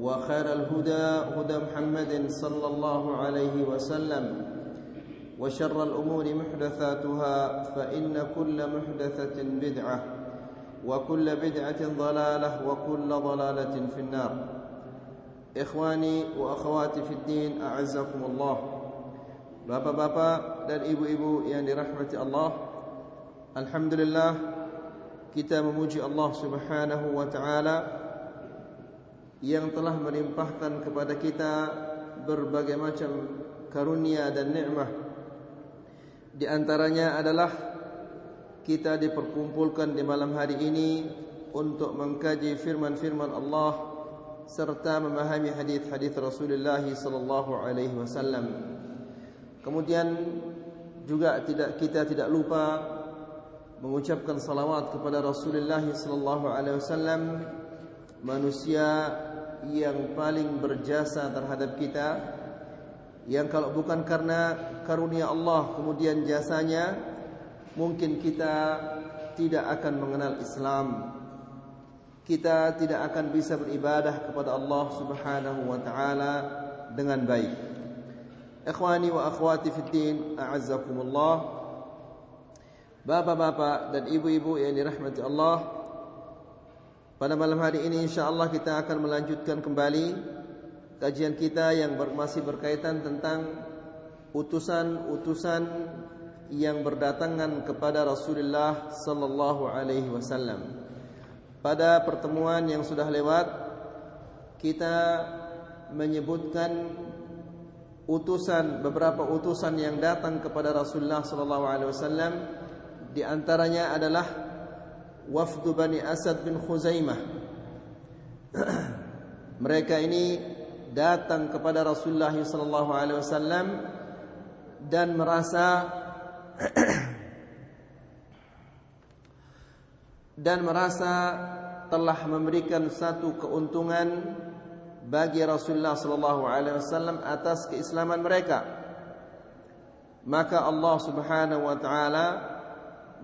وخير الهدى هدى محمد صلى الله عليه وسلم وشر الأمور محدثاتها فإن كل محدثة بدعة وكل بدعة ضلالة وكل ضلالة في النار. إخواني وأخواتي في الدين أعزكم الله. Bapak-bapak dan ibu-ibu yang dirahmati Allah Alhamdulillah Kita memuji Allah subhanahu wa ta'ala yang telah melimpahkan kepada kita berbagai macam karunia dan nikmat. Di antaranya adalah kita diperkumpulkan di malam hari ini untuk mengkaji firman-firman Allah serta memahami hadis-hadis Rasulullah sallallahu alaihi wasallam. Kemudian juga tidak kita tidak lupa mengucapkan salawat kepada Rasulullah sallallahu alaihi wasallam manusia yang paling berjasa terhadap kita yang kalau bukan karena karunia Allah kemudian jasanya mungkin kita tidak akan mengenal Islam. Kita tidak akan bisa beribadah kepada Allah Subhanahu wa taala dengan baik. Ikhwani wa akhwati fid din a'azzakumullah. Bapak-bapak dan ibu-ibu yang dirahmati Allah pada malam hari ini insyaAllah kita akan melanjutkan kembali Kajian kita yang masih berkaitan tentang Utusan-utusan yang berdatangan kepada Rasulullah Sallallahu Alaihi Wasallam. Pada pertemuan yang sudah lewat Kita menyebutkan Utusan, beberapa utusan yang datang kepada Rasulullah Sallallahu Alaihi Wasallam. Di antaranya adalah wafdu Bani Asad bin Khuzaimah. Mereka ini datang kepada Rasulullah sallallahu alaihi wasallam dan merasa dan merasa telah memberikan satu keuntungan bagi Rasulullah sallallahu alaihi wasallam atas keislaman mereka. Maka Allah Subhanahu wa taala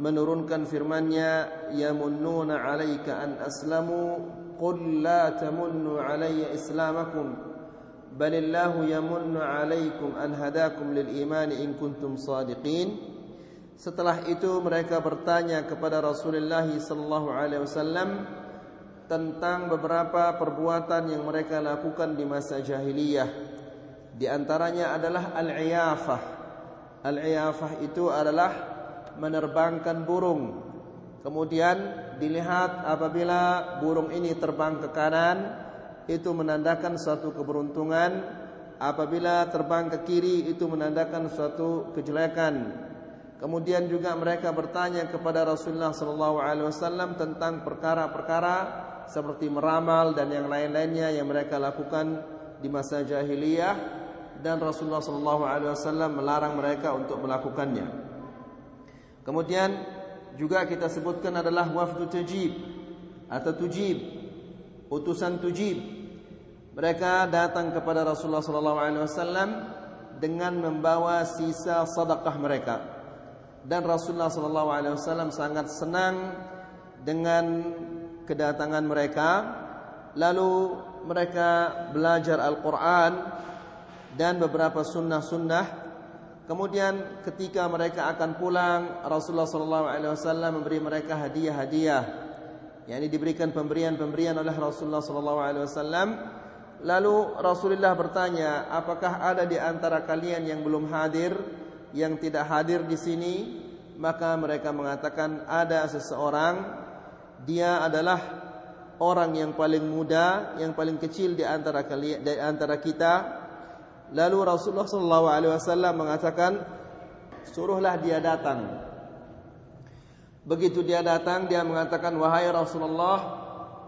menurunkan firman-Nya yamunnuna 'alaika an aslamu qul la tamunnu 'alayya islamakum balillahu yamunnu 'alaikum an hadakum lil iman in kuntum sadiqin. Setelah itu mereka bertanya kepada Rasulullah sallallahu alaihi wasallam tentang beberapa perbuatan yang mereka lakukan di masa jahiliyah. Di antaranya adalah al-iyafah. Al-iyafah itu adalah menerbangkan burung. Kemudian dilihat apabila burung ini terbang ke kanan itu menandakan suatu keberuntungan. Apabila terbang ke kiri itu menandakan suatu kejelekan. Kemudian juga mereka bertanya kepada Rasulullah SAW tentang perkara-perkara seperti meramal dan yang lain-lainnya yang mereka lakukan di masa jahiliyah dan Rasulullah SAW melarang mereka untuk melakukannya. Kemudian juga kita sebutkan adalah wafdu tajib atau tujib, utusan tujib. Mereka datang kepada Rasulullah sallallahu alaihi wasallam dengan membawa sisa sedekah mereka. Dan Rasulullah sallallahu alaihi wasallam sangat senang dengan kedatangan mereka. Lalu mereka belajar Al-Qur'an dan beberapa sunnah-sunnah. Kemudian ketika mereka akan pulang, Rasulullah sallallahu alaihi wasallam memberi mereka hadiah-hadiah. yakni diberikan pemberian-pemberian oleh Rasulullah sallallahu alaihi wasallam Lalu Rasulullah bertanya, apakah ada di antara kalian yang belum hadir, yang tidak hadir di sini? Maka mereka mengatakan ada seseorang, dia adalah orang yang paling muda, yang paling kecil di antara kalian, di antara kita. Lalu Rasulullah SAW mengatakan, suruhlah dia datang. Begitu dia datang, dia mengatakan, wahai Rasulullah,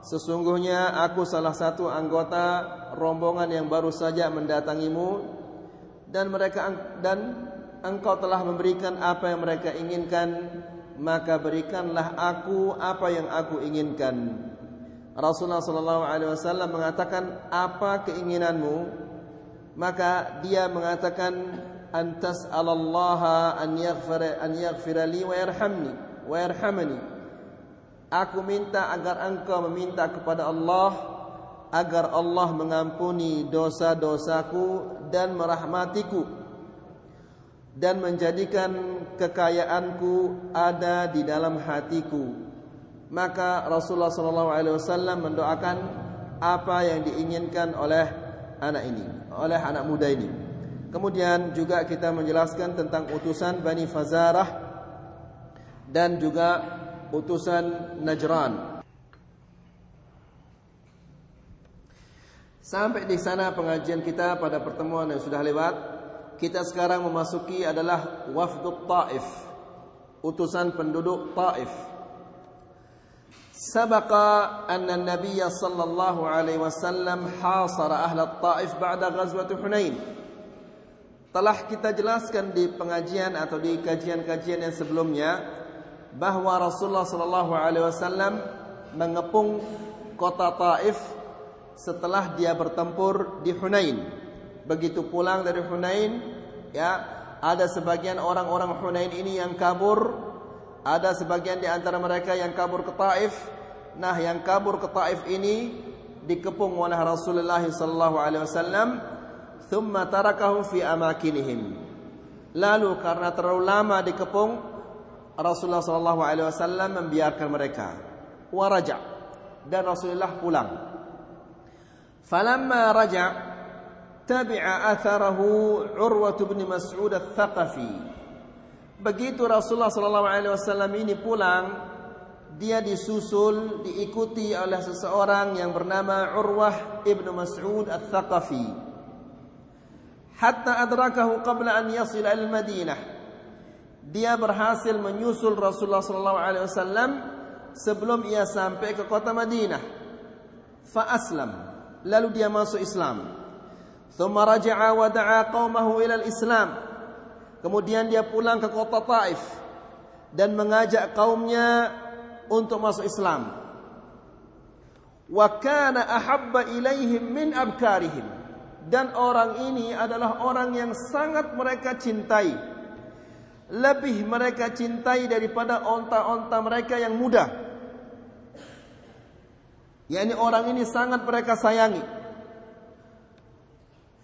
Sesungguhnya aku salah satu anggota rombongan yang baru saja mendatangimu dan mereka dan engkau telah memberikan apa yang mereka inginkan maka berikanlah aku apa yang aku inginkan. Rasulullah sallallahu alaihi wasallam mengatakan apa keinginanmu? Maka dia mengatakan antas alallaha an yaghfira an yaghfira li wa yarhamni wa yarhamani Aku minta agar engkau meminta kepada Allah agar Allah mengampuni dosa-dosaku dan merahmatiku dan menjadikan kekayaanku ada di dalam hatiku. Maka Rasulullah SAW mendoakan apa yang diinginkan oleh anak ini, oleh anak muda ini. Kemudian juga kita menjelaskan tentang utusan Bani Fazarah dan juga utusan Najran. Sampai di sana pengajian kita pada pertemuan yang sudah lewat. Kita sekarang memasuki adalah wafdut Taif. Utusan penduduk Taif. Sabaqa anna Nabi sallallahu alaihi wasallam hasara ahli Taif ba'da ghazwat Hunain. Telah kita jelaskan di pengajian atau di kajian-kajian yang sebelumnya bahwa Rasulullah sallallahu alaihi wasallam mengepung kota Taif setelah dia bertempur di Hunain. Begitu pulang dari Hunain, ya, ada sebagian orang-orang Hunain ini yang kabur, ada sebagian di antara mereka yang kabur ke Taif. Nah, yang kabur ke Taif ini dikepung oleh Rasulullah sallallahu alaihi wasallam, thumma tarakahum fi amakinihim. Lalu karena terlalu lama dikepung, Rasulullah sallallahu alaihi wasallam membiarkan mereka. Waraja dan Rasulullah pulang. Falamma raja tabi'a atharahu Urwah bin Mas'ud Ats-Tsaqafi. Begitu Rasulullah sallallahu alaihi wasallam ini pulang, dia disusul diikuti oleh seseorang yang bernama Urwah ibnu Mas'ud Ats-Tsaqafi. Hatta adrakahu qabla an yasil al-Madinah dia berhasil menyusul Rasulullah sallallahu alaihi wasallam sebelum ia sampai ke kota Madinah. Fa aslam, lalu dia masuk Islam. Thumma raja'a wa da'a qaumahu ila al-Islam. Kemudian dia pulang ke kota Taif dan mengajak kaumnya untuk masuk Islam. Wa kana ahabba ilaihim min abkarihim. Dan orang ini adalah orang yang sangat mereka cintai lebih mereka cintai daripada onta-onta mereka yang muda. Yani orang ini sangat mereka sayangi.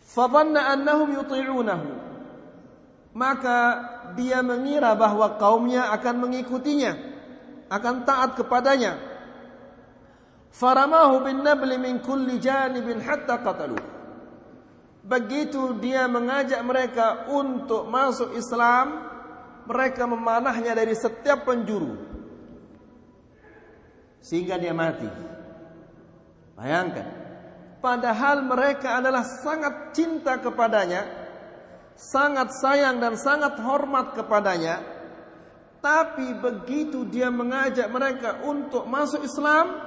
Fadhanna annahum yuti'unahu. Maka dia mengira bahwa kaumnya akan mengikutinya, akan taat kepadanya. Faramahu bin nabli min kulli janibin hatta qatalu. Begitu dia mengajak mereka untuk masuk Islam, mereka memanahnya dari setiap penjuru sehingga dia mati. Bayangkan, padahal mereka adalah sangat cinta kepadanya, sangat sayang dan sangat hormat kepadanya, tapi begitu dia mengajak mereka untuk masuk Islam,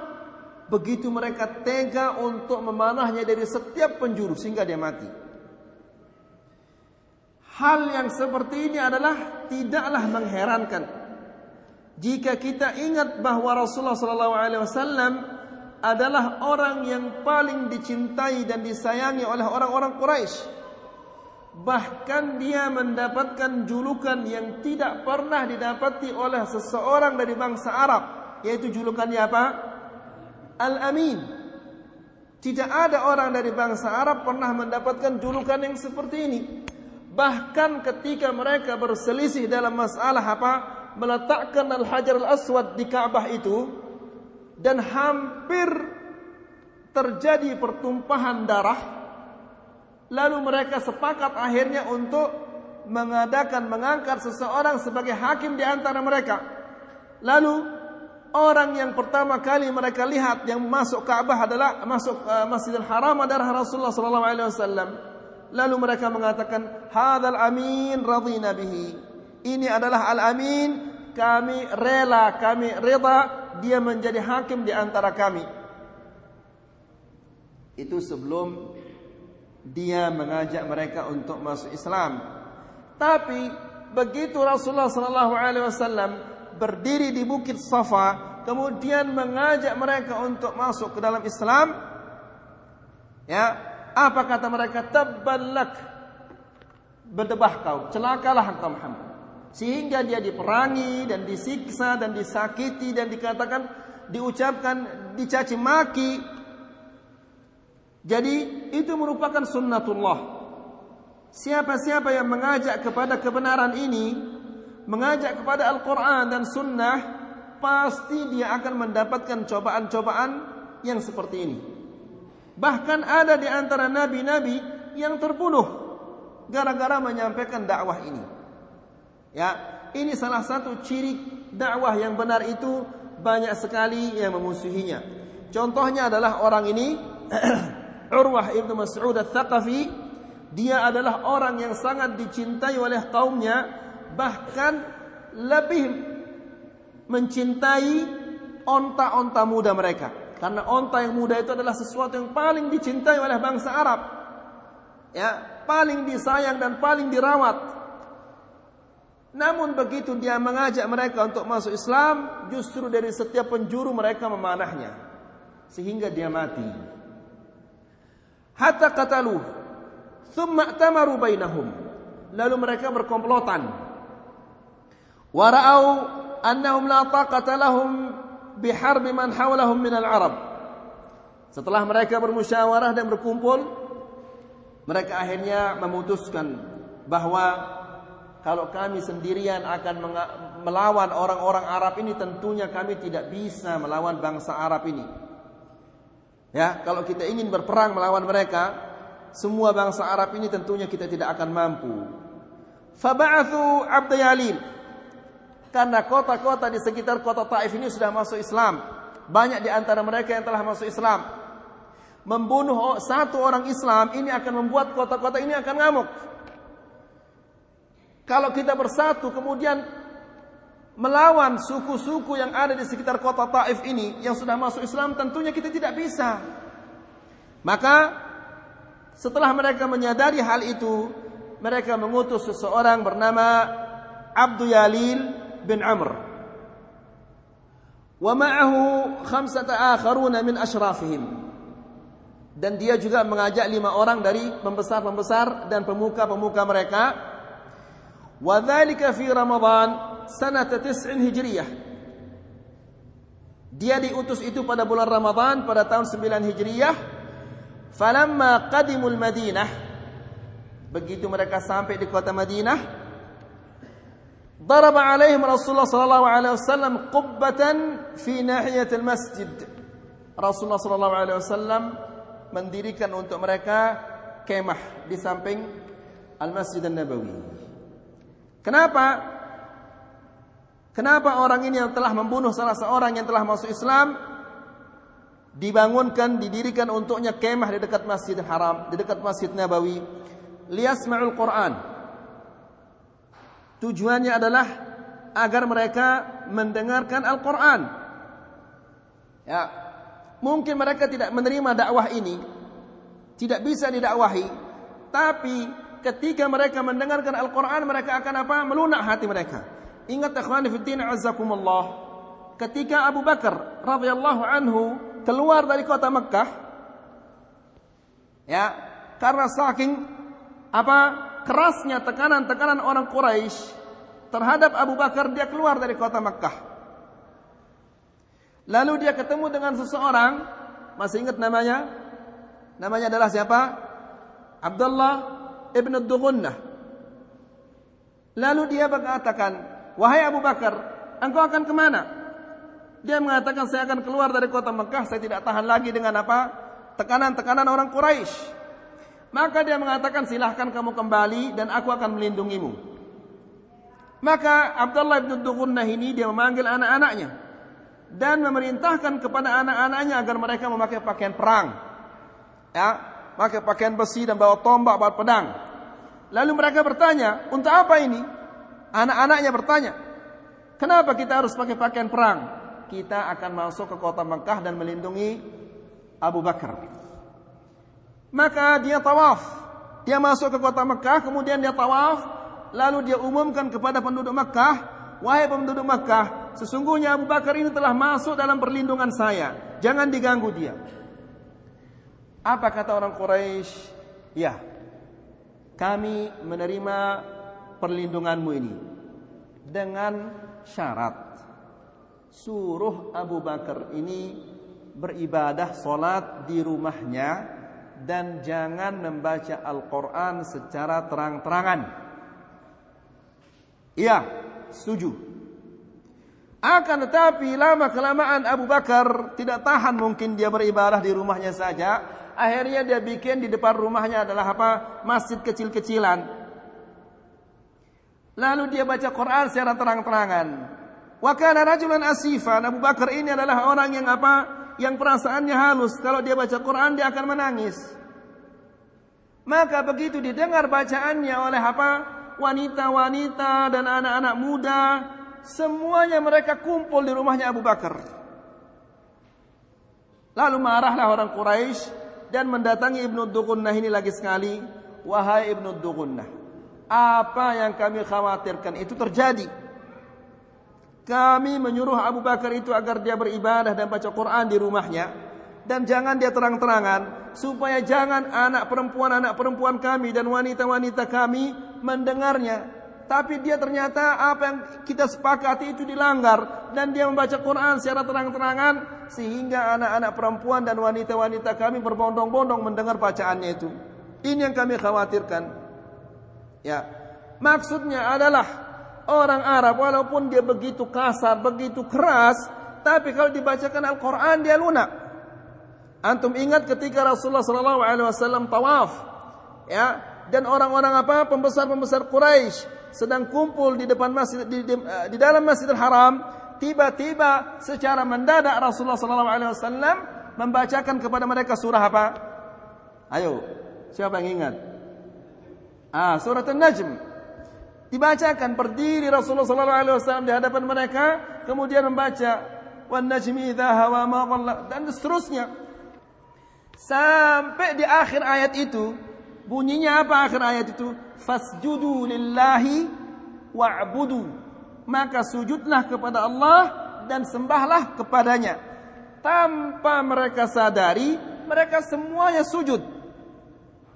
begitu mereka tega untuk memanahnya dari setiap penjuru sehingga dia mati. Hal yang seperti ini adalah tidaklah mengherankan. Jika kita ingat bahwa Rasulullah SAW adalah orang yang paling dicintai dan disayangi oleh orang-orang Quraisy. Bahkan dia mendapatkan julukan yang tidak pernah didapati oleh seseorang dari bangsa Arab. Yaitu julukannya apa? Al-Amin. Tidak ada orang dari bangsa Arab pernah mendapatkan julukan yang seperti ini. Bahkan ketika mereka berselisih dalam masalah apa? Meletakkan Al-Hajar Al-Aswad di Ka'bah itu dan hampir terjadi pertumpahan darah Lalu mereka sepakat akhirnya untuk mengadakan mengangkat seseorang sebagai hakim di antara mereka. Lalu orang yang pertama kali mereka lihat yang masuk Ka'bah adalah masuk uh, Masjidil Haram adalah Rasulullah sallallahu alaihi wasallam. Lalu mereka mengatakan, "Hadzal amin radhina bihi." Ini adalah al-amin, kami rela, kami reda dia menjadi hakim di antara kami. Itu sebelum dia mengajak mereka untuk masuk Islam. Tapi begitu Rasulullah sallallahu alaihi wasallam berdiri di Bukit Safa, kemudian mengajak mereka untuk masuk ke dalam Islam, ya, apa kata mereka? Tabbalak. Berdebah kau, celakalah engkau Muhammad. Sehingga dia diperangi dan disiksa dan disakiti dan dikatakan diucapkan dicaci maki jadi itu merupakan sunnatullah. Siapa-siapa yang mengajak kepada kebenaran ini, mengajak kepada Al-Quran dan Sunnah, pasti dia akan mendapatkan cobaan-cobaan yang seperti ini. Bahkan ada di antara nabi-nabi yang terbunuh gara-gara menyampaikan dakwah ini. Ya, ini salah satu ciri dakwah yang benar itu banyak sekali yang memusuhinya. Contohnya adalah orang ini Urwah ibnu Mas'ud al-Thaqafi dia adalah orang yang sangat dicintai oleh kaumnya bahkan lebih mencintai onta-onta muda mereka. Karena onta yang muda itu adalah sesuatu yang paling dicintai oleh bangsa Arab. Ya paling disayang dan paling dirawat. Namun begitu dia mengajak mereka untuk masuk Islam justru dari setiap penjuru mereka memanahnya. Sehingga dia mati hatta qataluh thumma tamaru bainahum. Lalu mereka berkomplotan. Wa ra'au annahum la taqata lahum biharbi man hawlahum min al-arab setelah mereka bermusyawarah dan berkumpul mereka akhirnya memutuskan bahwa kalau kami sendirian akan melawan orang-orang Arab ini tentunya kami tidak bisa melawan bangsa Arab ini Ya, kalau kita ingin berperang melawan mereka, semua bangsa Arab ini tentunya kita tidak akan mampu. Faba'athu Abdayalil. Karena kota-kota di sekitar kota Taif ini sudah masuk Islam. Banyak di antara mereka yang telah masuk Islam. Membunuh satu orang Islam ini akan membuat kota-kota ini akan ngamuk. Kalau kita bersatu kemudian melawan suku-suku yang ada di sekitar kota Taif ini yang sudah masuk Islam tentunya kita tidak bisa. Maka setelah mereka menyadari hal itu, mereka mengutus seseorang bernama Abdul Yalil bin Amr. Wa ma'ahu khamsata akharuna min ashrafihim. Dan dia juga mengajak lima orang dari pembesar-pembesar dan pemuka-pemuka mereka. Wa fi Ramadan sanata tis'in hijriyah. Dia diutus itu pada bulan Ramadan pada tahun 9 Hijriyah. Falamma qadimul Madinah begitu mereka sampai di kota Madinah daraba alaihim Rasulullah sallallahu alaihi wasallam qubbatan fi nahiyatil masjid. Rasulullah sallallahu alaihi wasallam mendirikan untuk mereka kemah di samping Al-Masjid An-Nabawi. Kenapa? Kenapa orang ini yang telah membunuh salah seorang yang telah masuk Islam dibangunkan, didirikan untuknya kemah di dekat Masjidil Haram, di dekat Masjid Nabawi, liyasma'ul Quran. Tujuannya adalah agar mereka mendengarkan Al-Quran. Ya, mungkin mereka tidak menerima dakwah ini, tidak bisa didakwahi, tapi ketika mereka mendengarkan Al-Quran, mereka akan apa? Melunak hati mereka. Ingat ikhwani fiddin azzakumullah. Ketika Abu Bakar radhiyallahu anhu keluar dari kota Mekah ya, karena saking apa? kerasnya tekanan-tekanan orang Quraisy terhadap Abu Bakar, dia keluar dari kota Makkah. Lalu dia ketemu dengan seseorang, masih ingat namanya? Namanya adalah siapa? Abdullah ibn Dughunnah. Lalu dia mengatakan, wahai Abu Bakar, engkau akan ke mana? Dia mengatakan, saya akan keluar dari kota Mekah, saya tidak tahan lagi dengan apa? Tekanan-tekanan orang Quraisy. Maka dia mengatakan silahkan kamu kembali dan aku akan melindungimu. Maka Abdullah bin Dugunnah ini dia memanggil anak-anaknya dan memerintahkan kepada anak-anaknya agar mereka memakai pakaian perang. Ya, pakai pakaian besi dan bawa tombak, bawa pedang. Lalu mereka bertanya, "Untuk apa ini?" Anak-anaknya bertanya, "Kenapa kita harus pakai pakaian perang?" Kita akan masuk ke kota Mekah dan melindungi Abu Bakar. Maka dia tawaf. Dia masuk ke kota Mekah, kemudian dia tawaf, lalu dia umumkan kepada penduduk Mekah, "Wahai penduduk Mekah, sesungguhnya Abu Bakar ini telah masuk dalam perlindungan saya. Jangan diganggu dia." Apa kata orang Quraisy? Ya, kami menerima perlindunganmu ini dengan syarat suruh Abu Bakar ini beribadah solat di rumahnya dan jangan membaca Al-Quran secara terang-terangan. Iya, setuju. Akan tetapi lama kelamaan Abu Bakar tidak tahan mungkin dia beribadah di rumahnya saja. Akhirnya dia bikin di depan rumahnya adalah apa? Masjid kecil-kecilan. Lalu dia baca Quran secara terang-terangan. Wa kana rajulan asifan. Abu Bakar ini adalah orang yang apa? yang perasaannya halus, kalau dia baca Quran dia akan menangis. Maka begitu didengar bacaannya oleh apa? Wanita-wanita dan anak-anak muda, semuanya mereka kumpul di rumahnya Abu Bakar. Lalu marahlah orang Quraisy dan mendatangi Ibnu Dugunnah ini lagi sekali, wahai Ibnu Dugunnah, apa yang kami khawatirkan itu terjadi. Kami menyuruh Abu Bakar itu agar dia beribadah dan baca Quran di rumahnya dan jangan dia terang-terangan supaya jangan anak perempuan-anak perempuan kami dan wanita-wanita kami mendengarnya. Tapi dia ternyata apa yang kita sepakati itu dilanggar dan dia membaca Quran secara terang-terangan sehingga anak-anak perempuan dan wanita-wanita kami berbondong-bondong mendengar bacaannya itu. Ini yang kami khawatirkan. Ya. Maksudnya adalah orang Arab walaupun dia begitu kasar, begitu keras, tapi kalau dibacakan Al-Qur'an dia lunak. Antum ingat ketika Rasulullah sallallahu alaihi wasallam tawaf, ya, dan orang-orang apa? pembesar-pembesar Quraisy sedang kumpul di depan masjid di, di, di dalam Masjidil Haram, tiba-tiba secara mendadak Rasulullah sallallahu alaihi wasallam membacakan kepada mereka surah apa? Ayo, siapa yang ingat? Ah, surat An-Najm. Dibacakan berdiri Rasulullah sallallahu alaihi wasallam di hadapan mereka, kemudian membaca wan najmi idza hawa ma dan seterusnya. Sampai di akhir ayat itu, bunyinya apa akhir ayat itu? Fasjudu lillahi wa'budu. Maka sujudlah kepada Allah dan sembahlah kepadanya. Tanpa mereka sadari, mereka semuanya sujud.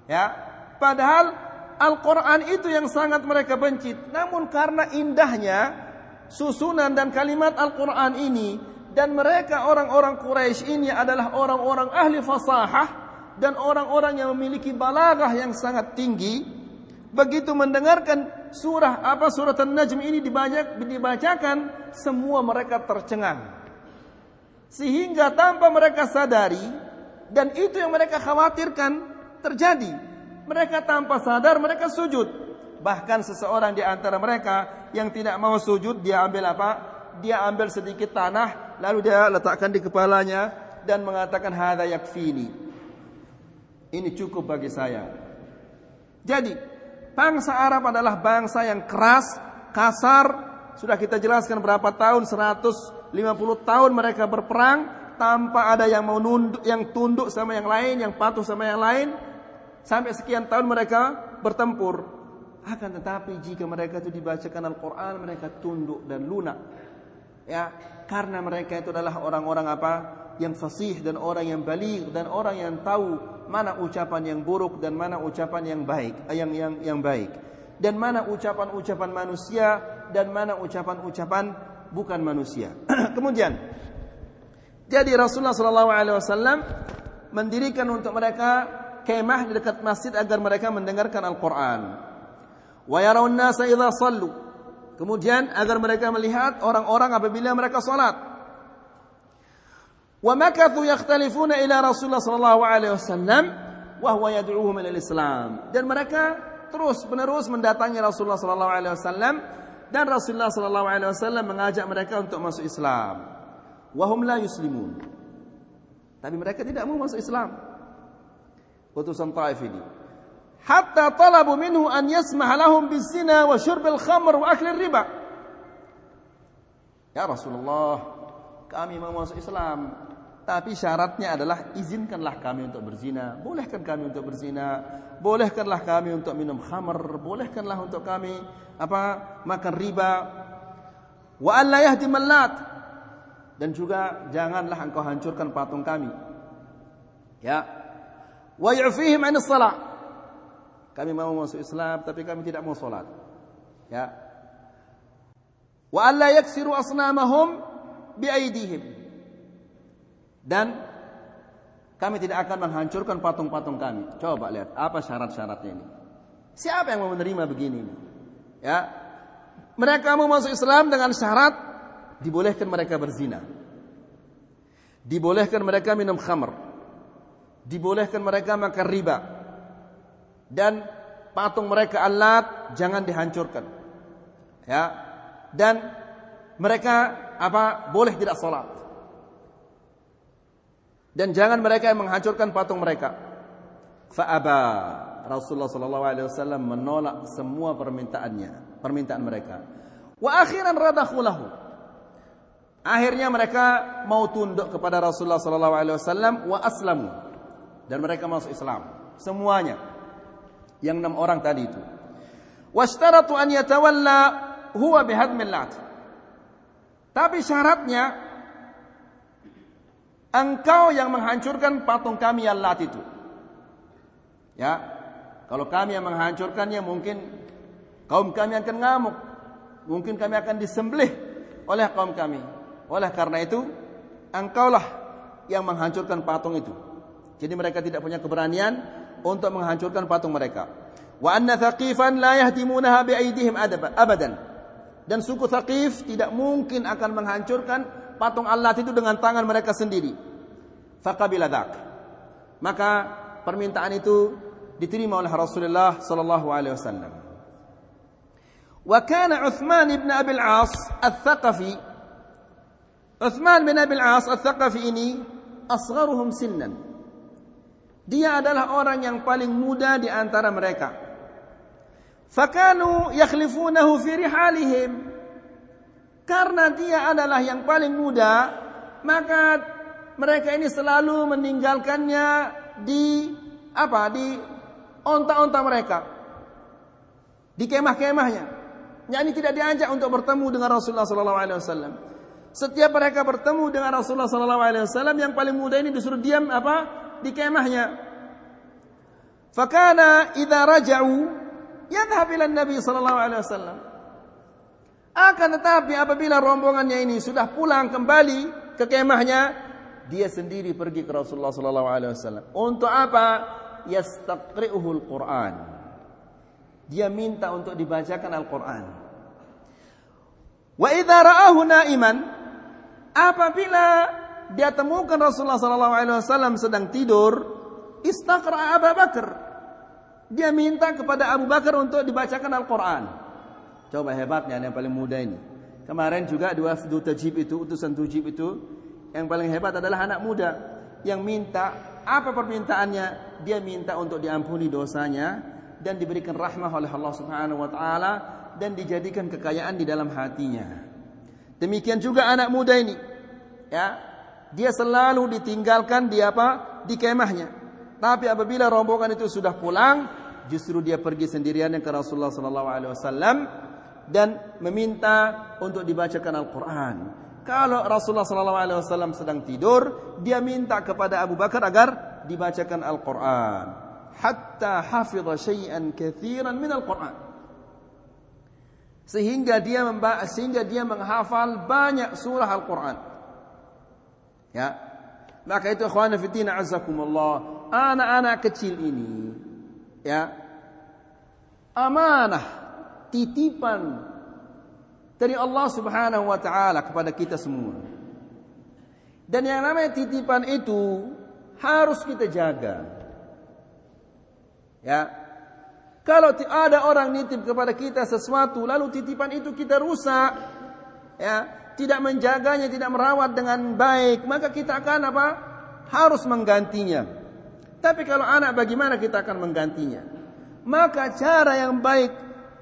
Ya, padahal Al-Quran itu yang sangat mereka benci. Namun karena indahnya susunan dan kalimat Al-Quran ini dan mereka orang-orang Quraisy ini adalah orang-orang ahli fasahah dan orang-orang yang memiliki balagah yang sangat tinggi. Begitu mendengarkan surah apa surah An-Najm ini dibacakan, semua mereka tercengang. Sehingga tanpa mereka sadari dan itu yang mereka khawatirkan terjadi mereka tanpa sadar mereka sujud. Bahkan seseorang di antara mereka yang tidak mau sujud dia ambil apa? Dia ambil sedikit tanah lalu dia letakkan di kepalanya dan mengatakan hadza yakfini. Ini cukup bagi saya. Jadi, bangsa Arab adalah bangsa yang keras, kasar. Sudah kita jelaskan berapa tahun 150 tahun mereka berperang tanpa ada yang mau nunduk, yang tunduk sama yang lain, yang patuh sama yang lain Sampai sekian tahun mereka bertempur. Akan tetapi jika mereka itu dibacakan Al-Quran, mereka tunduk dan lunak. Ya, karena mereka itu adalah orang-orang apa? yang fasih dan orang yang balik dan orang yang tahu mana ucapan yang buruk dan mana ucapan yang baik eh, yang yang yang baik dan mana ucapan-ucapan manusia dan mana ucapan-ucapan bukan manusia. Kemudian jadi Rasulullah sallallahu alaihi wasallam mendirikan untuk mereka kemah di dekat masjid agar mereka mendengarkan Al-Qur'an. Kemudian agar mereka melihat orang-orang apabila mereka salat. Wa makathu yakhtalifuna ila Rasulullah sallallahu alaihi wasallam wa Islam. Dan mereka terus menerus mendatangi Rasulullah sallallahu alaihi wasallam dan Rasulullah sallallahu alaihi wasallam mengajak mereka untuk masuk Islam. Wahum yuslimun. Tapi mereka tidak mau masuk Islam. Utusan Taif ini. Hatta talabu minhu an yasmah lahum bizina wa syurbil khamr wa akli riba. Ya Rasulullah, kami mau masuk Islam. Tapi syaratnya adalah izinkanlah kami untuk berzina, bolehkan kami untuk berzina, bolehkanlah kami untuk minum khamr, bolehkanlah untuk kami apa makan riba. Wa an la yahdim dan juga janganlah engkau hancurkan patung kami. Ya. Wa yu'fihim 'anis shalah. Kami mau masuk Islam tapi kami tidak mau salat. Ya. Wa alla yaksiru asnamahum. Dan kami tidak akan menghancurkan patung-patung kami. Coba lihat apa syarat-syaratnya ini. Siapa yang mau menerima begini? Ya. Mereka mau masuk Islam dengan syarat dibolehkan mereka berzina. Dibolehkan mereka minum khamr. Dibolehkan mereka makan riba. Dan patung mereka alat jangan dihancurkan. Ya. Dan mereka apa? Boleh tidak salat. Dan jangan mereka yang menghancurkan patung mereka. Fa'aba Rasulullah sallallahu alaihi wasallam menolak semua permintaannya, permintaan mereka. Wa akhiran radakhu lahu. Akhirnya mereka mau tunduk kepada Rasulullah sallallahu alaihi wasallam wa aslamu dan mereka masuk Islam semuanya yang enam orang tadi itu. Washtaratu an yatawalla huwa bihadmil lat. Tapi syaratnya engkau yang menghancurkan patung kami yang lat itu. Ya. Kalau kami yang menghancurkannya mungkin kaum kami akan ngamuk. Mungkin kami akan disembelih oleh kaum kami. Oleh karena itu, engkaulah yang menghancurkan patung itu. Jadi mereka tidak punya keberanian untuk menghancurkan patung mereka. Wa anna thaqifan la yahtimunaha biaidihim abadan. Dan suku Thaqif tidak mungkin akan menghancurkan patung Allah itu dengan tangan mereka sendiri. Faqabila. Maka permintaan itu diterima oleh Rasulullah sallallahu alaihi wasallam. Wa kana Uthman ibn Abi al-As al-Thaqafi Uthman bin Abil As Al-Thaqafi ini asgharuhum sinnan. Dia adalah orang yang paling muda di antara mereka. Fakanu yakhlifunahu fi rihalihim. Karena dia adalah yang paling muda, maka mereka ini selalu meninggalkannya di apa? Di onta-onta mereka. Di kemah-kemahnya. Yani tidak diajak untuk bertemu dengan Rasulullah sallallahu alaihi wasallam. Setiap mereka bertemu dengan Rasulullah sallallahu alaihi wasallam yang paling muda ini disuruh diam apa? Di kemahnya. Fakana idza raja'u yadhhab ila Nabi sallallahu alaihi wasallam. Akan tetapi apabila rombongannya ini sudah pulang kembali ke kemahnya, dia sendiri pergi ke Rasulullah sallallahu alaihi wasallam. Untuk apa? Yastaqri'uhul Quran. Dia minta untuk dibacakan Al-Quran. Wa idza ra'ahu na'iman Apabila dia temukan Rasulullah sallallahu alaihi wasallam sedang tidur, istaqra Abu Bakar. Dia minta kepada Abu Bakar untuk dibacakan Al-Qur'an. Coba hebatnya yang paling muda ini. Kemarin juga dua tajib itu, utusan tajib itu, yang paling hebat adalah anak muda yang minta apa permintaannya? Dia minta untuk diampuni dosanya dan diberikan rahmah oleh Allah Subhanahu wa taala dan dijadikan kekayaan di dalam hatinya. Demikian juga anak muda ini. Ya. Dia selalu ditinggalkan di apa? Di kemahnya. Tapi apabila rombongan itu sudah pulang, justru dia pergi sendirian ke Rasulullah sallallahu alaihi wasallam dan meminta untuk dibacakan Al-Qur'an. Kalau Rasulullah SAW sedang tidur, dia minta kepada Abu Bakar agar dibacakan Al-Quran. Hatta hafidha syai'an kathiran min Al-Quran. Sehingga dia sehingga dia menghafal banyak surah Al-Quran. Ya. Maka itu ikhwan fillah azakumullah, anak-anak kecil ini ya amanah titipan dari Allah Subhanahu wa taala kepada kita semua. Dan yang namanya titipan itu harus kita jaga. Ya. Kalau ada orang nitip kepada kita sesuatu lalu titipan itu kita rusak, ya, tidak menjaganya, tidak merawat dengan baik, maka kita akan apa? Harus menggantinya. Tapi kalau anak bagaimana kita akan menggantinya? Maka cara yang baik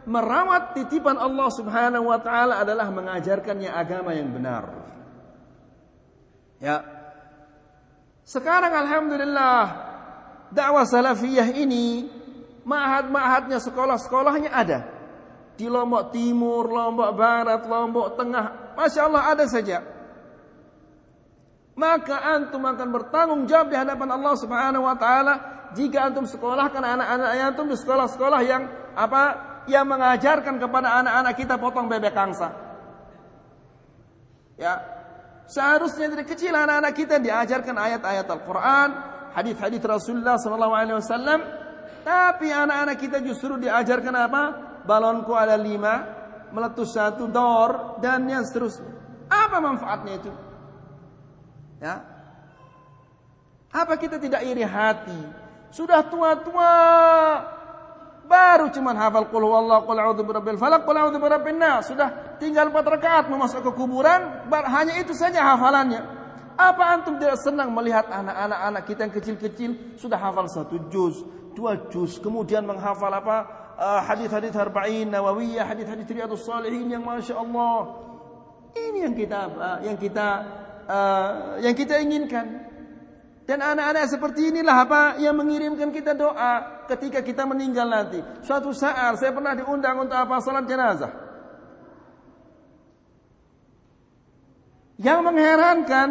merawat titipan Allah Subhanahu wa taala adalah mengajarkannya agama yang benar. Ya. Sekarang alhamdulillah dakwah salafiyah ini ma'had-ma'hadnya sekolah-sekolahnya ada. Di Lombok Timur, Lombok Barat, Lombok Tengah, Masya Allah ada saja. Maka antum akan bertanggung jawab di hadapan Allah Subhanahu wa taala jika antum sekolahkan anak-anak antum di sekolah-sekolah yang apa yang mengajarkan kepada anak-anak kita potong bebek angsa. Ya. Seharusnya dari kecil anak-anak kita diajarkan ayat-ayat Al-Qur'an, hadis-hadis Rasulullah sallallahu alaihi wasallam, tapi anak-anak kita justru diajarkan apa? Balonku ada lima, meletus satu dor dan yang seterusnya. Apa manfaatnya itu? Ya. Apa kita tidak iri hati? Sudah tua-tua Baru cuma hafal qul huwallahu qul a'udzu birabbil falaq qul a'udzu birabbin nas. Sudah tinggal 4 rakaat masuk ke kuburan, hanya itu saja hafalannya. Apa antum tidak senang melihat anak-anak anak kita yang kecil-kecil sudah hafal satu juz, dua juz, kemudian menghafal apa? Uh, hadis-hadis arba'in nawawiyah, hadis-hadis riyadhus salihin yang masya Allah. Ini yang kita uh, yang kita uh, yang kita inginkan. Dan anak-anak seperti inilah apa yang mengirimkan kita doa ketika kita meninggal nanti. Suatu saat saya pernah diundang untuk apa salat jenazah. Yang mengherankan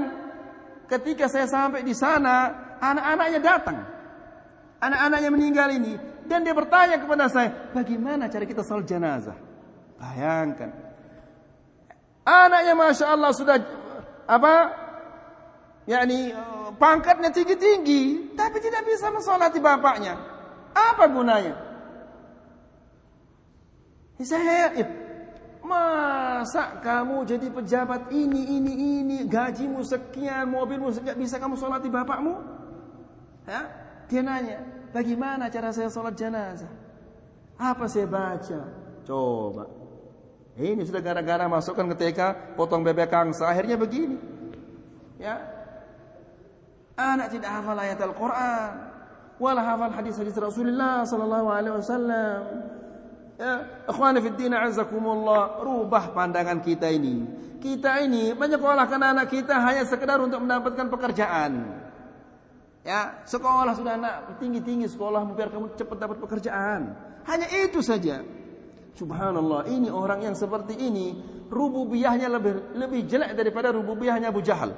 ketika saya sampai di sana, anak-anaknya datang. Anak-anaknya meninggal ini dan dia bertanya kepada saya, "Bagaimana cara kita salat jenazah?" Bayangkan. Anaknya Masya Allah sudah apa? yakni pangkatnya tinggi-tinggi tapi tidak bisa mensolati bapaknya. Apa gunanya? Saya Masa kamu jadi pejabat ini, ini, ini, gajimu sekian, mobilmu sekian, bisa kamu solati bapakmu? Ya? Dia nanya, bagaimana cara saya sholat jenazah? Apa saya baca? Coba. Ini sudah gara-gara masukkan ke TK, potong bebek kangsa, akhirnya begini. Ya, Anak tidak hafal ayat Al-Quran. Wala hafal hadis-hadis Rasulullah sallallahu alaihi wasallam. Ya, ikhwani fi din azakumullah, rubah pandangan kita ini. Kita ini menyekolahkan anak kita hanya sekedar untuk mendapatkan pekerjaan. Ya, sekolah sudah anak tinggi-tinggi sekolah biar kamu cepat dapat pekerjaan. Hanya itu saja. Subhanallah, ini orang yang seperti ini rububiyahnya lebih lebih jelek daripada rububiyahnya Abu Jahal.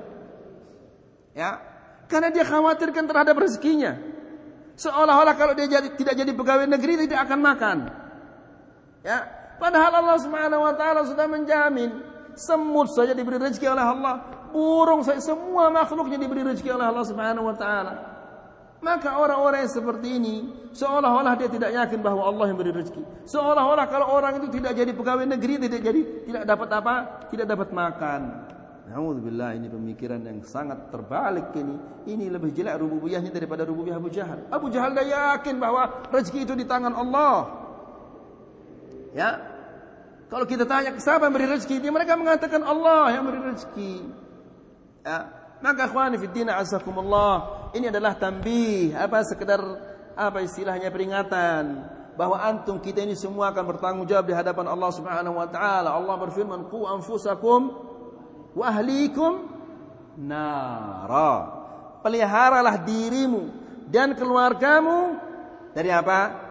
Ya, karena dia khawatirkan terhadap rezekinya. Seolah-olah kalau dia jadi, tidak jadi pegawai negeri tidak akan makan. Ya, padahal Allah Subhanahu wa taala sudah menjamin semut saja diberi rezeki oleh Allah, burung semua makhluknya diberi rezeki oleh Allah Subhanahu wa taala. Maka orang-orang yang seperti ini seolah-olah dia tidak yakin bahwa Allah yang beri rezeki. Seolah-olah kalau orang itu tidak jadi pegawai negeri tidak jadi tidak dapat apa? Tidak dapat makan. Alhamdulillah ini pemikiran yang sangat terbalik ini. Ini lebih jelek rububiyahnya daripada rububiyah Abu Jahal. Abu Jahal dah yakin bahwa rezeki itu di tangan Allah. Ya. Kalau kita tanya siapa yang beri rezeki, dia mereka mengatakan Allah yang beri rezeki. Ya. Maka akhwani fi din azakumullah, ini adalah tambih, apa sekedar apa istilahnya peringatan bahwa antum kita ini semua akan bertanggung jawab di hadapan Allah Subhanahu wa taala. Allah berfirman, "Qu anfusakum wa ahlikum nara. Peliharalah dirimu dan keluargamu dari apa?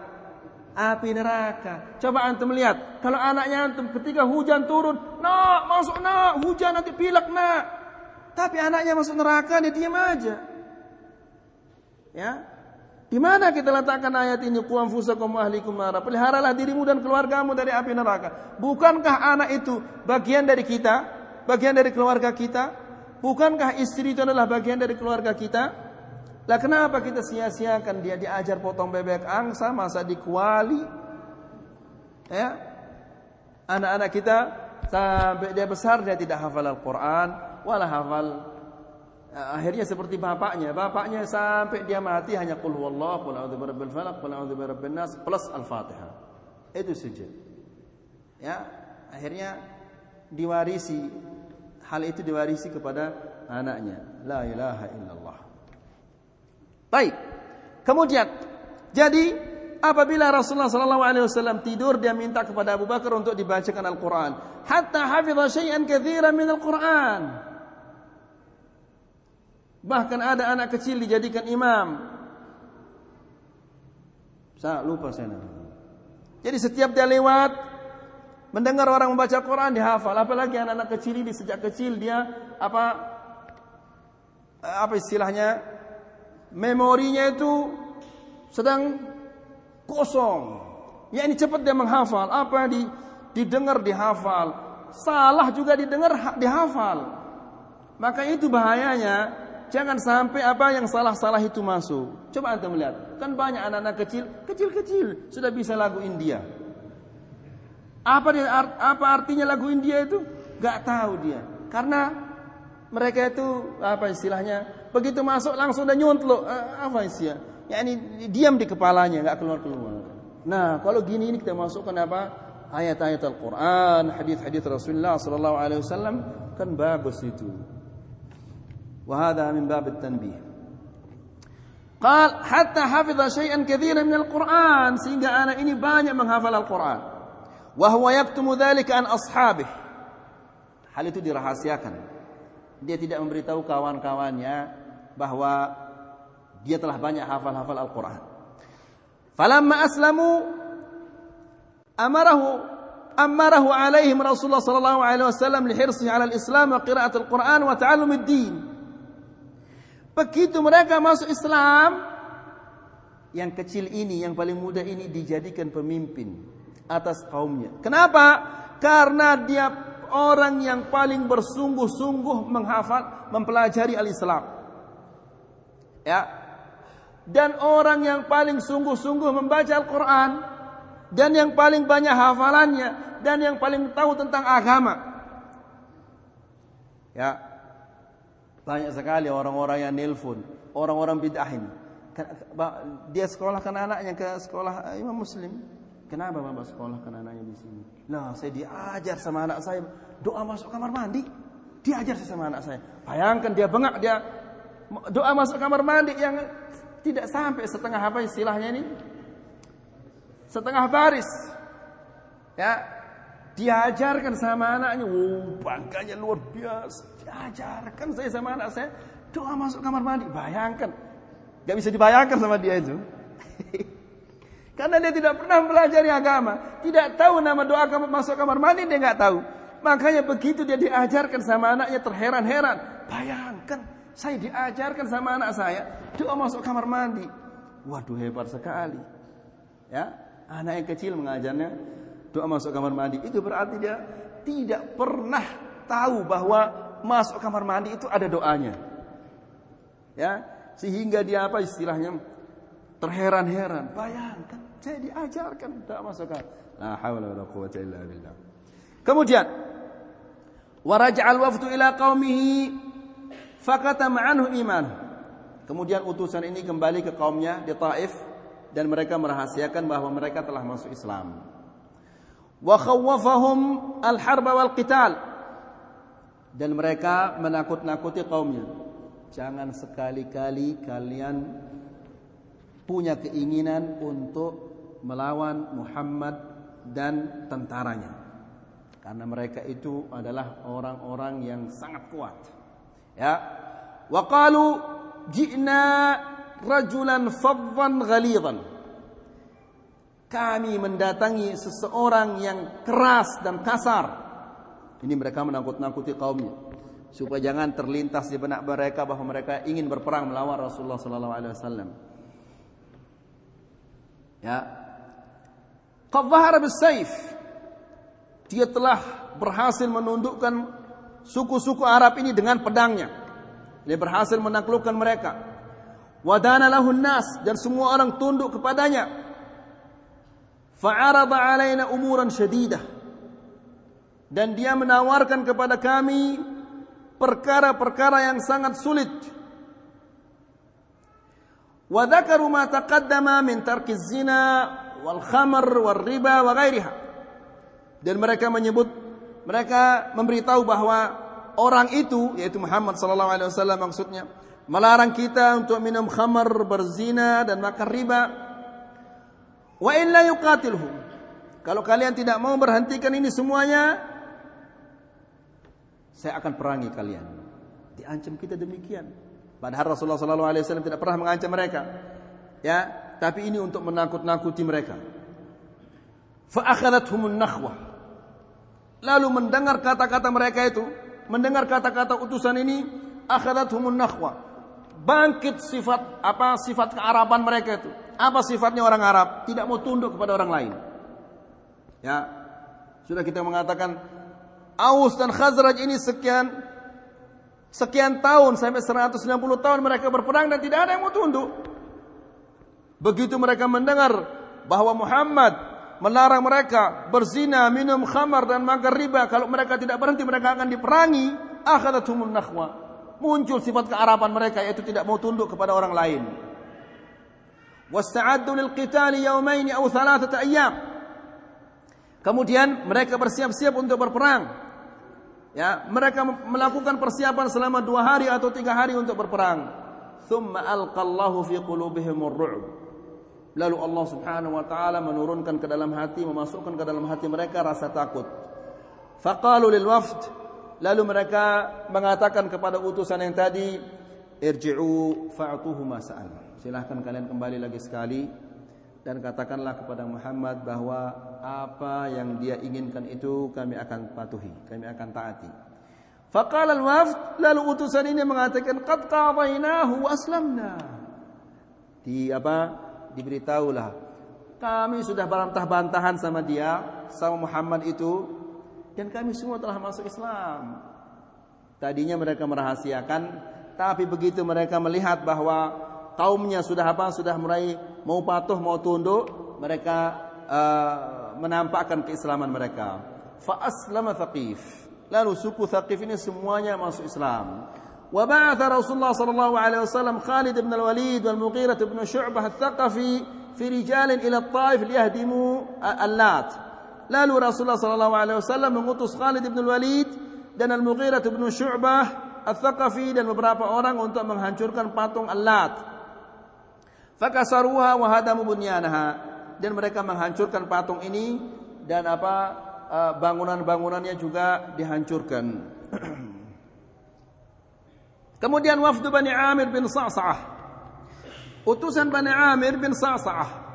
Api neraka. Coba antum lihat, kalau anaknya antum ketika hujan turun, nak masuk nak, hujan nanti pilek nak. Tapi anaknya masuk neraka dia diam aja. Ya. Di mana kita letakkan ayat ini qu anfusakum ahlikum nara? Peliharalah dirimu dan keluargamu dari api neraka. Bukankah anak itu bagian dari kita? Bagian dari keluarga kita? Bukankah istri itu adalah bagian dari keluarga kita? Lah kenapa kita sia-siakan dia diajar potong bebek angsa masa dikuali? Ya. Anak-anak kita sampai dia besar dia tidak hafal Al-Qur'an, wala hafal ya, akhirnya seperti bapaknya. Bapaknya sampai dia mati hanya qul huwallahu, qul a'udzu birabbil falaq, qul a'udzu birabbin nas plus Al-Fatihah. Itu saja. Ya, akhirnya diwarisi hal itu diwarisi kepada anaknya. La ilaha illallah. Baik. Kemudian, jadi apabila Rasulullah sallallahu alaihi wasallam tidur dia minta kepada Abu Bakar untuk dibacakan Al-Qur'an, hatta hafidha syai'an katsiran min Al-Qur'an. Bahkan ada anak kecil dijadikan imam. Saya lupa saya namanya. Jadi setiap dia lewat mendengar orang membaca Quran dihafal, apalagi anak-anak kecil ini sejak kecil dia apa apa istilahnya memorinya itu sedang kosong. Ya ini cepat dia menghafal apa di didengar dihafal, salah juga didengar dihafal. Maka itu bahayanya. Jangan sampai apa yang salah-salah itu masuk. Coba anda melihat, kan banyak anak-anak kecil, kecil-kecil sudah bisa lagu India. Apa dia, apa artinya lagu India itu? Gak tahu dia. Karena mereka itu apa istilahnya begitu masuk langsung udah nyuntluk uh, apa sih ya ini diam di kepalanya nggak keluar keluar nah kalau gini ini kita masukkan apa ayat-ayat Al-Quran hadis-hadis Rasulullah Sallallahu Alaihi Wasallam kan bagus itu وهذا من باب التنبيه قال حتى حفظ شيئا كثيرا من القرآن sehingga anak ini banyak menghafal Al-Quran وهو يكتم ذلك عن أصحابه hal itu dirahasiakan dia tidak memberitahu kawan-kawannya bahwa dia telah banyak hafal-hafal Al-Qur'an. Falamma aslamu amarahu amarahu alaihim Rasulullah sallallahu alaihi wasallam lihirsihi 'ala al-Islam wa qira'at al-Qur'an wa ta'allum ad-din. Begitu mereka masuk Islam, yang kecil ini, yang paling muda ini dijadikan pemimpin atas kaumnya. Kenapa? Karena dia orang yang paling bersungguh-sungguh menghafal, mempelajari al-Islam. Ya. Dan orang yang paling sungguh-sungguh membaca Al-Quran dan yang paling banyak hafalannya dan yang paling tahu tentang agama. Ya. Banyak sekali orang-orang yang nelpon, orang-orang bid'ah ini. Dia sekolahkan anaknya ke sekolah Imam Muslim. Kenapa Bapak sekolahkan anaknya di sini? Nah, saya diajar sama anak saya doa masuk kamar mandi. Diajar saya sama anak saya. Bayangkan dia bengak dia doa masuk kamar mandi yang tidak sampai setengah apa istilahnya ini? Setengah baris. Ya, diajarkan sama anaknya. Wow, bangganya luar biasa. Diajarkan saya sama anak saya doa masuk kamar mandi. Bayangkan. Gak bisa dibayangkan sama dia itu. Karena dia tidak pernah mempelajari agama, tidak tahu nama doa masuk kamar mandi dia nggak tahu. Makanya begitu dia diajarkan sama anaknya terheran-heran. Bayangkan, saya diajarkan sama anak saya doa masuk kamar mandi. Waduh hebat sekali. Ya, anak yang kecil mengajarnya doa masuk kamar mandi. Itu berarti dia tidak pernah tahu bahwa masuk kamar mandi itu ada doanya. Ya, sehingga dia apa istilahnya terheran-heran. Bayangkan saya diajarkan tak masukkan. La haula wala quwwata illa billah. Kemudian waraja'al wafdu ila qaumihi fakatama anhu iman. Kemudian utusan ini kembali ke kaumnya di Taif dan mereka merahasiakan bahwa mereka telah masuk Islam. Wa khawwafahum al-harb wal qital. Dan mereka menakut-nakuti kaumnya. Jangan sekali-kali kalian punya keinginan untuk melawan Muhammad dan tentaranya. Karena mereka itu adalah orang-orang yang sangat kuat. Ya. Wa qalu ji'na rajulan faddan ghalidan. Kami mendatangi seseorang yang keras dan kasar. Ini mereka menakut-nakuti kaumnya supaya jangan terlintas di benak mereka bahwa mereka ingin berperang melawan Rasulullah sallallahu alaihi wasallam. Ya. Qad dhahara bis-sayf. Dia telah berhasil menundukkan suku-suku Arab ini dengan pedangnya. Dia berhasil menaklukkan mereka. Wadana lahun nas dan semua orang tunduk kepadanya. Fa'arada alaina umuran syadidah. Dan dia menawarkan kepada kami perkara-perkara yang sangat sulit. Wa dzakaru ma taqaddama min tarki zina wal khamr riba wa ghairiha. Dan mereka menyebut mereka memberitahu bahwa orang itu yaitu Muhammad sallallahu alaihi wasallam maksudnya melarang kita untuk minum khamar, berzina dan makan riba. Wa illa yuqatilhum. Kalau kalian tidak mau berhentikan ini semuanya, saya akan perangi kalian. Diancam kita demikian. Padahal Rasulullah sallallahu alaihi wasallam tidak pernah mengancam mereka. Ya, tapi ini untuk menakut-nakuti mereka. Fa akhadathum nakhwah. Lalu mendengar kata-kata mereka itu, mendengar kata-kata utusan ini, akhadathum nakhwah. Bangkit sifat apa sifat kearaban mereka itu. Apa sifatnya orang Arab? Tidak mau tunduk kepada orang lain. Ya. Sudah kita mengatakan Aus dan Khazraj ini sekian sekian tahun sampai 160 tahun mereka berperang dan tidak ada yang mau tunduk. Begitu mereka mendengar bahwa Muhammad melarang mereka berzina, minum khamar dan makan riba, kalau mereka tidak berhenti mereka akan diperangi, akhadathumul nakhwa. Muncul sifat kearaban mereka yaitu tidak mau tunduk kepada orang lain. Wasta'addu lil qitali aw thalathata ayyam. Kemudian mereka bersiap-siap untuk berperang. Ya, mereka melakukan persiapan selama dua hari atau tiga hari untuk berperang. Thumma alqallahu fi qulubihim ru'b. Lalu Allah Subhanahu wa taala menurunkan ke dalam hati, memasukkan ke dalam hati mereka rasa takut. Faqalu lil wafd, lalu mereka mengatakan kepada utusan yang tadi, irji'u fa'tuhu ma. Silahkan kalian kembali lagi sekali dan katakanlah kepada Muhammad bahwa apa yang dia inginkan itu kami akan patuhi, kami akan taati. Faqala al-wafd lalu utusan ini mengatakan qad qadainahu wa aslamna. Di apa? Diberitahulah kami sudah bantah-bantahan sama dia, sama Muhammad itu dan kami semua telah masuk Islam. Tadinya mereka merahasiakan, tapi begitu mereka melihat bahwa kaumnya sudah apa? Sudah mulai mau patuh, mau tunduk, mereka uh, menampakkan keislaman mereka. Fa aslama Thaqif. Lalu suku Thaqif ini semuanya masuk Islam. Wa ba'atha Rasulullah sallallahu alaihi wasallam Khalid bin Al-Walid wal Mughirah bin Syu'bah Al-Thaqafi fi rijal ila Taif liyahdimu al-Lat. Lalu Rasulullah sallallahu alaihi wasallam mengutus Khalid bin Al-Walid dan Al-Mughirah bin Syu'bah Al-Thaqafi dan beberapa orang untuk menghancurkan patung Al-Lat. Fakasaruha wa bunyanaha dan mereka menghancurkan patung ini dan apa eh, bangunan-bangunannya juga dihancurkan. Kemudian wafdu Bani Amir bin Sa'sa'ah. Utusan Bani Amir bin Sa'sa'ah.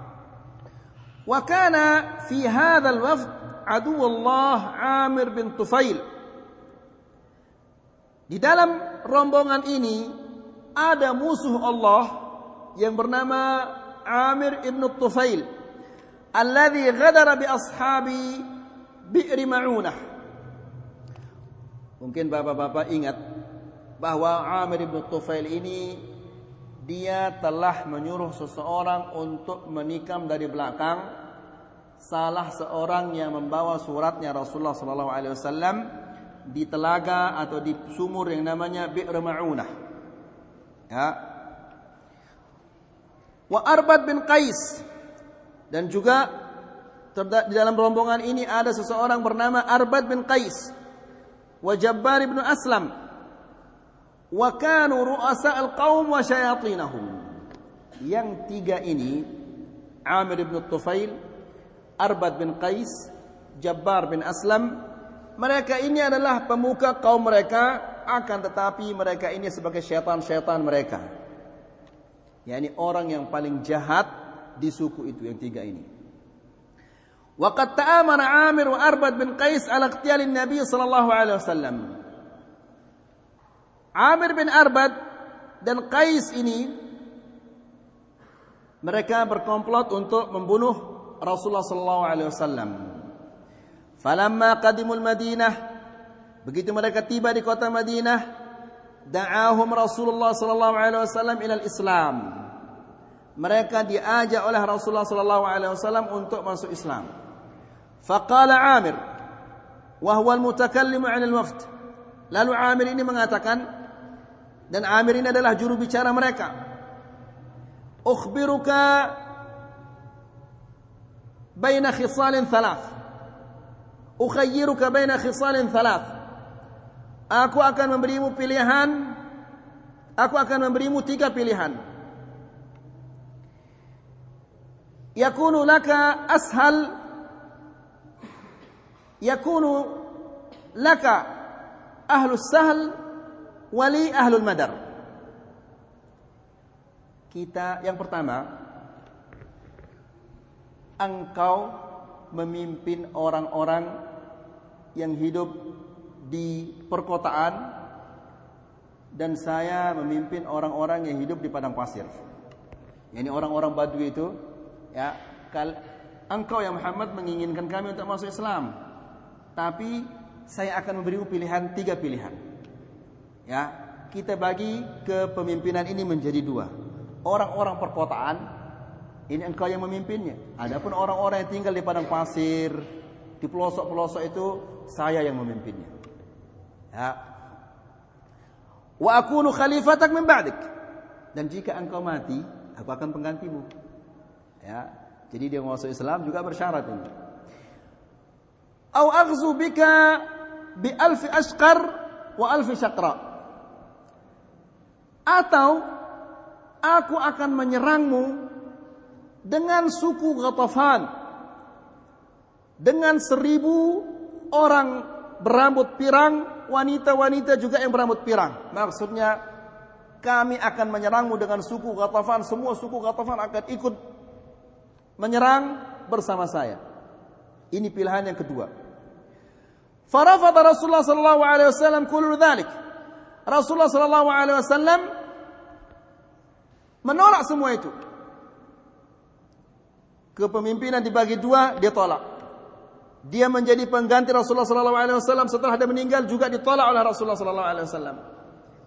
Wa kana fi hadzal wafd adu Allah Amir bin Tufail. Di dalam rombongan ini ada musuh Allah yang bernama Amir ibn Tufail alladhi ghadara bi ashabi bi'ri ma'unah mungkin bapak-bapak ingat bahwa Amir ibn Tufail ini dia telah menyuruh seseorang untuk menikam dari belakang salah seorang yang membawa suratnya Rasulullah sallallahu alaihi wasallam di telaga atau di sumur yang namanya Bi'r Ma'unah. Ya, wa Arbad bin Qais. Dan juga di dalam rombongan ini ada seseorang bernama Arbad bin Qais. Wa Jabbar bin Aslam. Wa kanu ru'asa al-qaum wa syayatinahum. Yang tiga ini Amir bin Tufail Arbad bin Qais Jabbar bin Aslam mereka ini adalah pemuka kaum mereka akan tetapi mereka ini sebagai syaitan-syaitan mereka yakni orang yang paling jahat di suku itu yang tiga ini. Waqad ta'amana Amir wa Arbad bin Qais ala iqtiyal Nabi sallallahu alaihi wasallam. Amir bin Arbad dan Qais ini mereka berkomplot untuk membunuh Rasulullah sallallahu alaihi wasallam. Falamma qadimul Madinah begitu mereka tiba di kota Madinah da'ahum Rasulullah sallallahu alaihi wasallam ila Islam. Mereka diajak oleh Rasulullah sallallahu alaihi wasallam untuk masuk Islam. Faqala Amir wa huwa al-mutakallimu 'an al-wafd. Lalu Amir ini mengatakan dan Amir ini adalah juru bicara mereka. Ukhbiruka baina khisalin thalath. Ukhayyiruka baina khisalin thalath. Aku akan memberimu pilihan. Aku akan memberimu tiga pilihan. Yakunu laka ashal. Yakunu laka ahlus sahl. Wali ahlul madar. Kita yang pertama. Engkau memimpin orang-orang yang hidup di perkotaan dan saya memimpin orang-orang yang hidup di padang pasir. Yani orang-orang Badui itu ya, kal engkau ya Muhammad menginginkan kami untuk masuk Islam. Tapi saya akan memberimu pilihan tiga pilihan. Ya, kita bagi kepemimpinan ini menjadi dua. Orang-orang perkotaan ini engkau yang memimpinnya. Adapun orang-orang yang tinggal di padang pasir, di pelosok-pelosok itu saya yang memimpinnya. Wa akunu khalifatak min ba'dik. Dan jika engkau mati, aku akan penggantimu. Ya. Jadi dia masuk Islam juga bersyarat ini. Au aghzu bika bi alfi ashqar wa alfi syaqra. Atau aku akan menyerangmu dengan suku Ghatafan dengan seribu orang berambut pirang, wanita-wanita juga yang berambut pirang. Maksudnya kami akan menyerangmu dengan suku Ghatafan, semua suku Ghatafan akan ikut menyerang bersama saya. Ini pilihan yang kedua. Farafada Rasulullah sallallahu alaihi wasallam dzalik. Rasulullah sallallahu alaihi wasallam menolak semua itu. Kepemimpinan dibagi dua, dia tolak. Dia menjadi pengganti Rasulullah sallallahu alaihi wasallam setelah dia meninggal juga ditolak oleh Rasulullah sallallahu alaihi wasallam.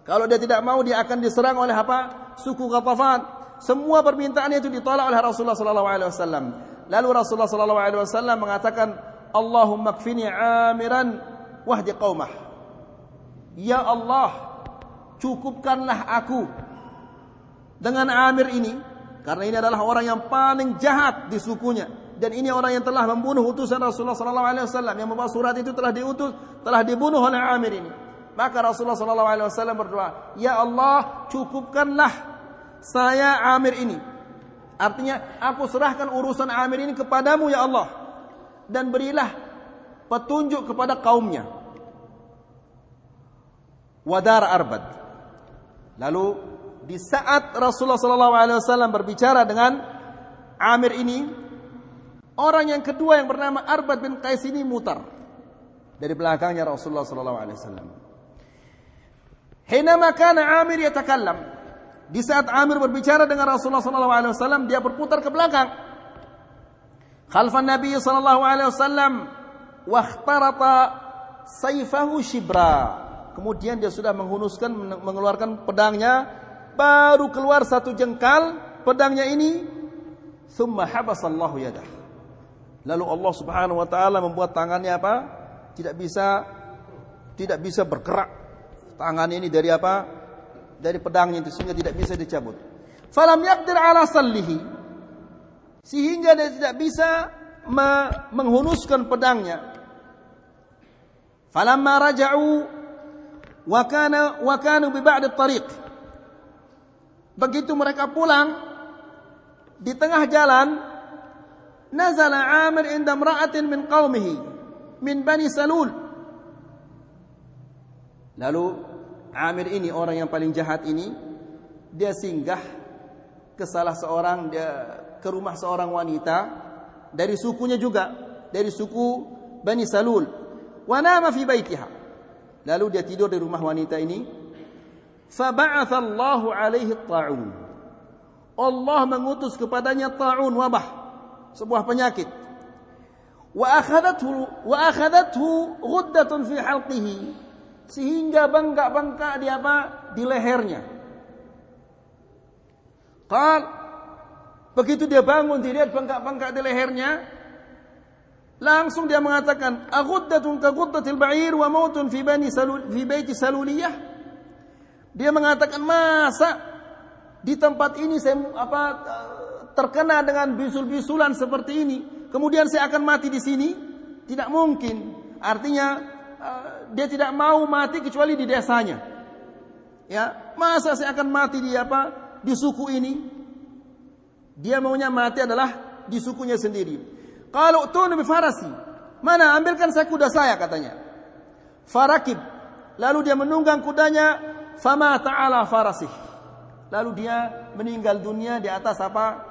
Kalau dia tidak mau dia akan diserang oleh apa? Suku Ghatafan. Semua permintaan itu ditolak oleh Rasulullah sallallahu alaihi wasallam. Lalu Rasulullah sallallahu alaihi wasallam mengatakan, Allahumma kfini amiran wahdi qaumah. Ya Allah, cukupkanlah aku dengan Amir ini karena ini adalah orang yang paling jahat di sukunya dan ini orang yang telah membunuh utusan Rasulullah sallallahu alaihi wasallam yang membawa surat itu telah diutus telah dibunuh oleh Amir ini. Maka Rasulullah sallallahu alaihi wasallam berdoa, "Ya Allah, cukupkanlah saya Amir ini." Artinya, aku serahkan urusan Amir ini kepadamu ya Allah dan berilah petunjuk kepada kaumnya. Wadar Arbad. Lalu di saat Rasulullah sallallahu alaihi wasallam berbicara dengan Amir ini, orang yang kedua yang bernama Arbad bin Qais ini mutar dari belakangnya Rasulullah sallallahu alaihi wasallam. Hinama kana Amir yatakallam. Di saat Amir berbicara dengan Rasulullah sallallahu alaihi wasallam, dia berputar ke belakang khalfan Nabi sallallahu alaihi wasallam wa ikhtarata sayfahu shibra. Kemudian dia sudah menghunuskan mengeluarkan pedangnya, baru keluar satu jengkal pedangnya ini, thumma habasallahu yadah. Lalu Allah Subhanahu wa taala membuat tangannya apa? Tidak bisa tidak bisa bergerak. Tangan ini dari apa? Dari pedangnya itu sehingga tidak bisa dicabut. Falam yaqdir ala sallihi sehingga dia tidak bisa menghunuskan pedangnya. Falamma raja'u wa kana wa kanu bi ba'd tariq Begitu mereka pulang di tengah jalan nazala Amir inda imra'atin min qaumihi min Bani Salul. Lalu Amir ini orang yang paling jahat ini dia singgah ke salah seorang dia ke rumah seorang wanita dari sukunya juga dari suku Bani Salul. Wa nama fi baitiha. Lalu dia tidur di rumah wanita ini. Faba'atha Allahu alaihi ta'un. Allah mengutus kepadanya ta'un wabah, sebuah penyakit. Wa akhadathu wa akhadathu ghuddatun fi halqihi sehingga bengkak-bengkak di apa? di lehernya. Qal begitu dia bangun dilihat bengkak-bengkak di lehernya, Langsung dia mengatakan, "Aghuddatun ka ghuddatil ba'ir wa mautun fi bani salul fi baiti saluliyah." Dia mengatakan, "Masa di tempat ini saya apa terkena dengan bisul-bisulan seperti ini, kemudian saya akan mati di sini?" Tidak mungkin. Artinya eh, dia tidak mau mati kecuali di desanya. Ya, masa saya akan mati di apa? Di suku ini? Dia maunya mati adalah di sukunya sendiri. Kalau tunu farasi. Mana ambilkan saya kuda saya katanya. Farakib. Lalu dia menunggang kudanya. Fama ta'ala farasih. Lalu dia meninggal dunia di atas apa?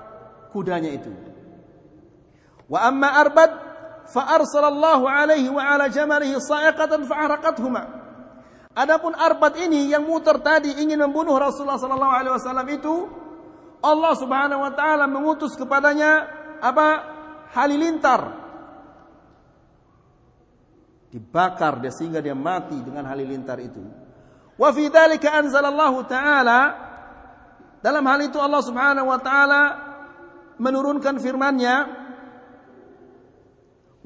Kudanya itu. Wa amma arbad. Fa'arsalallahu alaihi wa ala jamarihi sa'iqatan fa'araqathuma. Adapun arbat ini yang muter tadi ingin membunuh Rasulullah sallallahu alaihi wasallam itu Allah Subhanahu wa taala mengutus kepadanya apa halilintar. Dibakar dia sehingga dia mati dengan halilintar itu. Wa fi dzalika anzalallahu taala dalam hal itu Allah Subhanahu wa taala menurunkan firman-Nya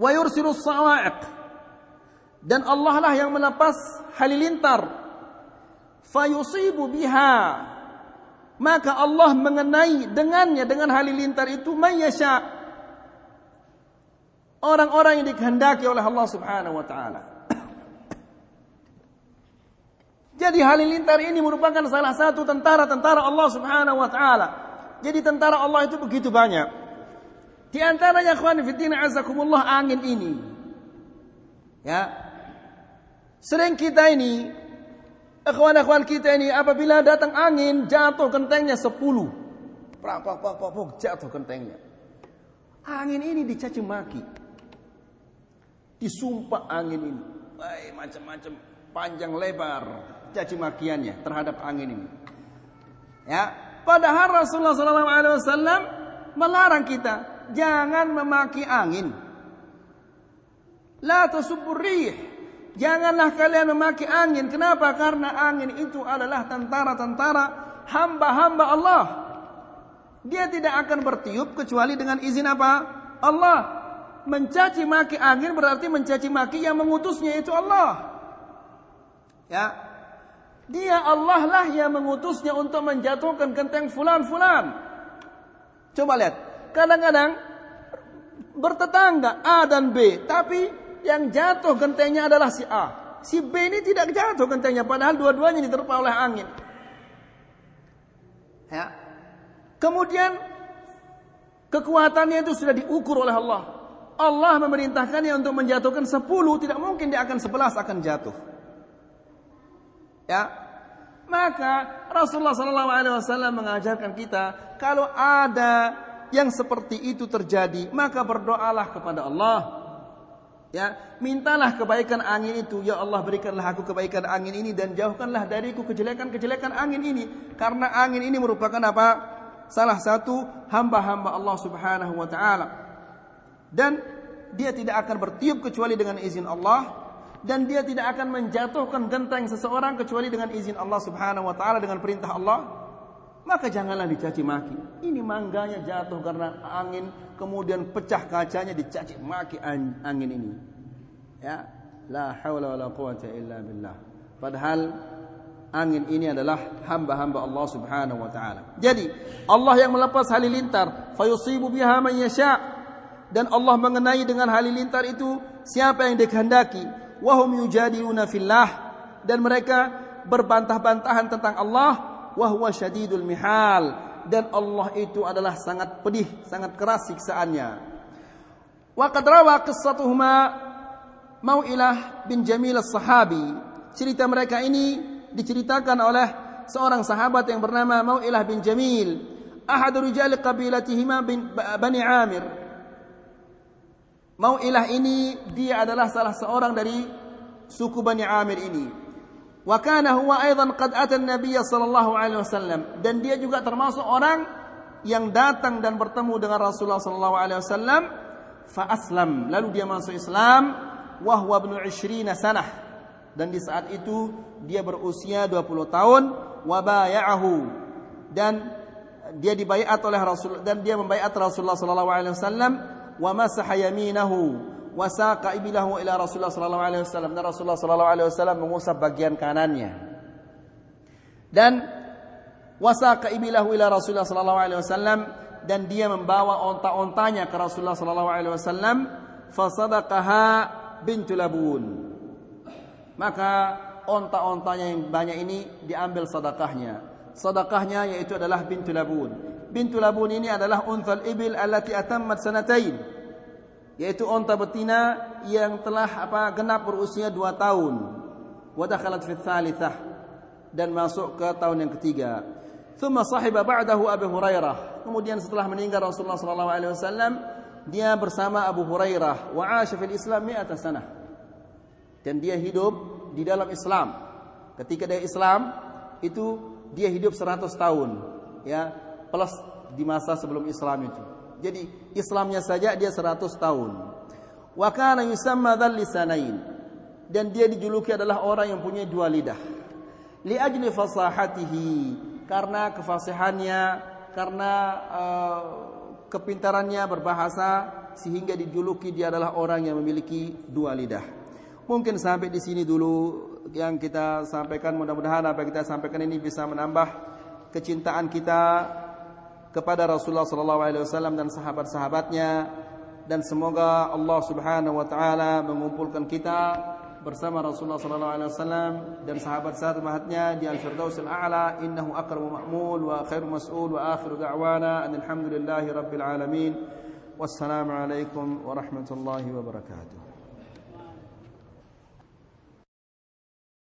wa yursilus sawa'iq dan Allah lah yang melepas halilintar fayusibu biha maka Allah mengenai dengannya dengan halilintar itu mayyasha orang-orang yang dikehendaki oleh Allah Subhanahu wa taala. Jadi halilintar ini merupakan salah satu tentara-tentara Allah Subhanahu wa taala. Jadi tentara Allah itu begitu banyak. Di antaranya ikhwan fillah azakumullah angin ini. Ya. Sering kita ini ikhwan-ikhwan kita ini apabila datang angin jatuh gentengnya 10. Prak prak prak prak jatuh gentengnya. Angin ini dicaci maki disumpah angin ini. macam-macam panjang lebar caci makiannya terhadap angin ini. Ya, padahal Rasulullah SAW melarang kita jangan memaki angin. La tasubbur Janganlah kalian memaki angin. Kenapa? Karena angin itu adalah tentara-tentara hamba-hamba Allah. Dia tidak akan bertiup kecuali dengan izin apa? Allah mencaci maki angin berarti mencaci maki yang mengutusnya itu Allah. Ya. Dia Allah lah yang mengutusnya untuk menjatuhkan genteng fulan-fulan. Coba lihat. Kadang-kadang bertetangga A dan B, tapi yang jatuh gentengnya adalah si A. Si B ini tidak jatuh gentengnya padahal dua-duanya diterpa oleh angin. Ya. Kemudian kekuatannya itu sudah diukur oleh Allah. Allah memerintahkannya untuk menjatuhkan sepuluh, tidak mungkin dia akan sebelas akan jatuh. Ya, maka Rasulullah SAW mengajarkan kita kalau ada yang seperti itu terjadi, maka berdoalah kepada Allah. Ya, mintalah kebaikan angin itu, ya Allah berikanlah aku kebaikan angin ini dan jauhkanlah dariku kejelekan-kejelekan angin ini karena angin ini merupakan apa? Salah satu hamba-hamba Allah Subhanahu wa taala dan dia tidak akan bertiup kecuali dengan izin Allah dan dia tidak akan menjatuhkan genteng seseorang kecuali dengan izin Allah Subhanahu wa taala dengan perintah Allah. Maka janganlah dicaci maki. Ini mangganya jatuh karena angin kemudian pecah kacanya dicaci maki angin ini. Ya la haula wala quwata illa billah. Padahal angin ini adalah hamba-hamba Allah Subhanahu wa taala. Jadi Allah yang melepas halilintar fayusibu biha man yasha' dan Allah mengenai dengan halilintar itu siapa yang dikehendaki wahum yujadiluna fillah. Dan mereka berbantah-bantahan tentang Allah. Wahwa syadidul mihal. Dan Allah itu adalah sangat pedih sangat keras siksaannya. Wa qad rawa qissatuhuma Mau'ilah bin Jamil as-Sahabi. Cerita mereka ini diceritakan oleh seorang sahabat yang bernama Mau'ilah bin Jamil. Ahad rijal qabilatihima bin Bani Amir Mau'ilah ini dia adalah salah seorang dari suku Bani Amir ini. Wa kana huwa aidan qad ata an-nabiy sallallahu alaihi wasallam. Dan dia juga termasuk orang yang datang dan bertemu dengan Rasulullah sallallahu alaihi wasallam fa aslam. Lalu dia masuk Islam wa huwa ibnu 20 sanah. Dan di saat itu dia berusia 20 tahun wa bay'ahu dan dia dibaiat oleh Rasul dan dia membaiat Rasulullah sallallahu alaihi wasallam wa masaha yaminahu wa saqa ibilahu ila Rasulullah sallallahu alaihi wasallam. Dan Rasulullah sallallahu alaihi wasallam mengusap bagian kanannya. Dan wasaqa ibilahu ila Rasulullah sallallahu alaihi wasallam dan dia membawa onta-ontanya ke Rasulullah sallallahu alaihi wasallam fasadaqaha bintu labun. Maka onta-ontanya yang banyak ini diambil sedekahnya. Sedekahnya yaitu adalah bintu labun bintu labun ini adalah unthal ibil allati atammat sanatain yaitu unta betina yang telah apa genap berusia dua tahun. Wa dakhalat fi dan masuk ke tahun yang ketiga. Thumma sahiba ba'dahu Abu Hurairah. Kemudian setelah meninggal Rasulullah sallallahu alaihi wasallam dia bersama Abu Hurairah. Wa 'asha fil Islam 100 sanah. Dan dia hidup di dalam Islam. Ketika dia Islam itu dia hidup 100 tahun ya plus di masa sebelum Islam itu. Jadi Islamnya saja dia 100 tahun. Wa kana yusamma lisanain. Dan dia dijuluki adalah orang yang punya dua lidah. Li ajli fasahatihi karena kefasihannya, karena uh, kepintarannya berbahasa sehingga dijuluki dia adalah orang yang memiliki dua lidah. Mungkin sampai di sini dulu yang kita sampaikan mudah-mudahan apa yang kita sampaikan ini bisa menambah kecintaan kita kepada Rasulullah sallallahu alaihi wasallam dan sahabat-sahabatnya. Dan semoga Allah Subhanahu wa taala mengumpulkan kita bersama Rasulullah sallallahu alaihi wasallam dan sahabat-sahabatnya di al-firdausil a'la. Innahu akramu ma'mul wa khairu mas'ul wa akhiru da'wana. Alhamdulillahi rabbil alamin. Wassalamu alaikum warahmatullahi wabarakatuh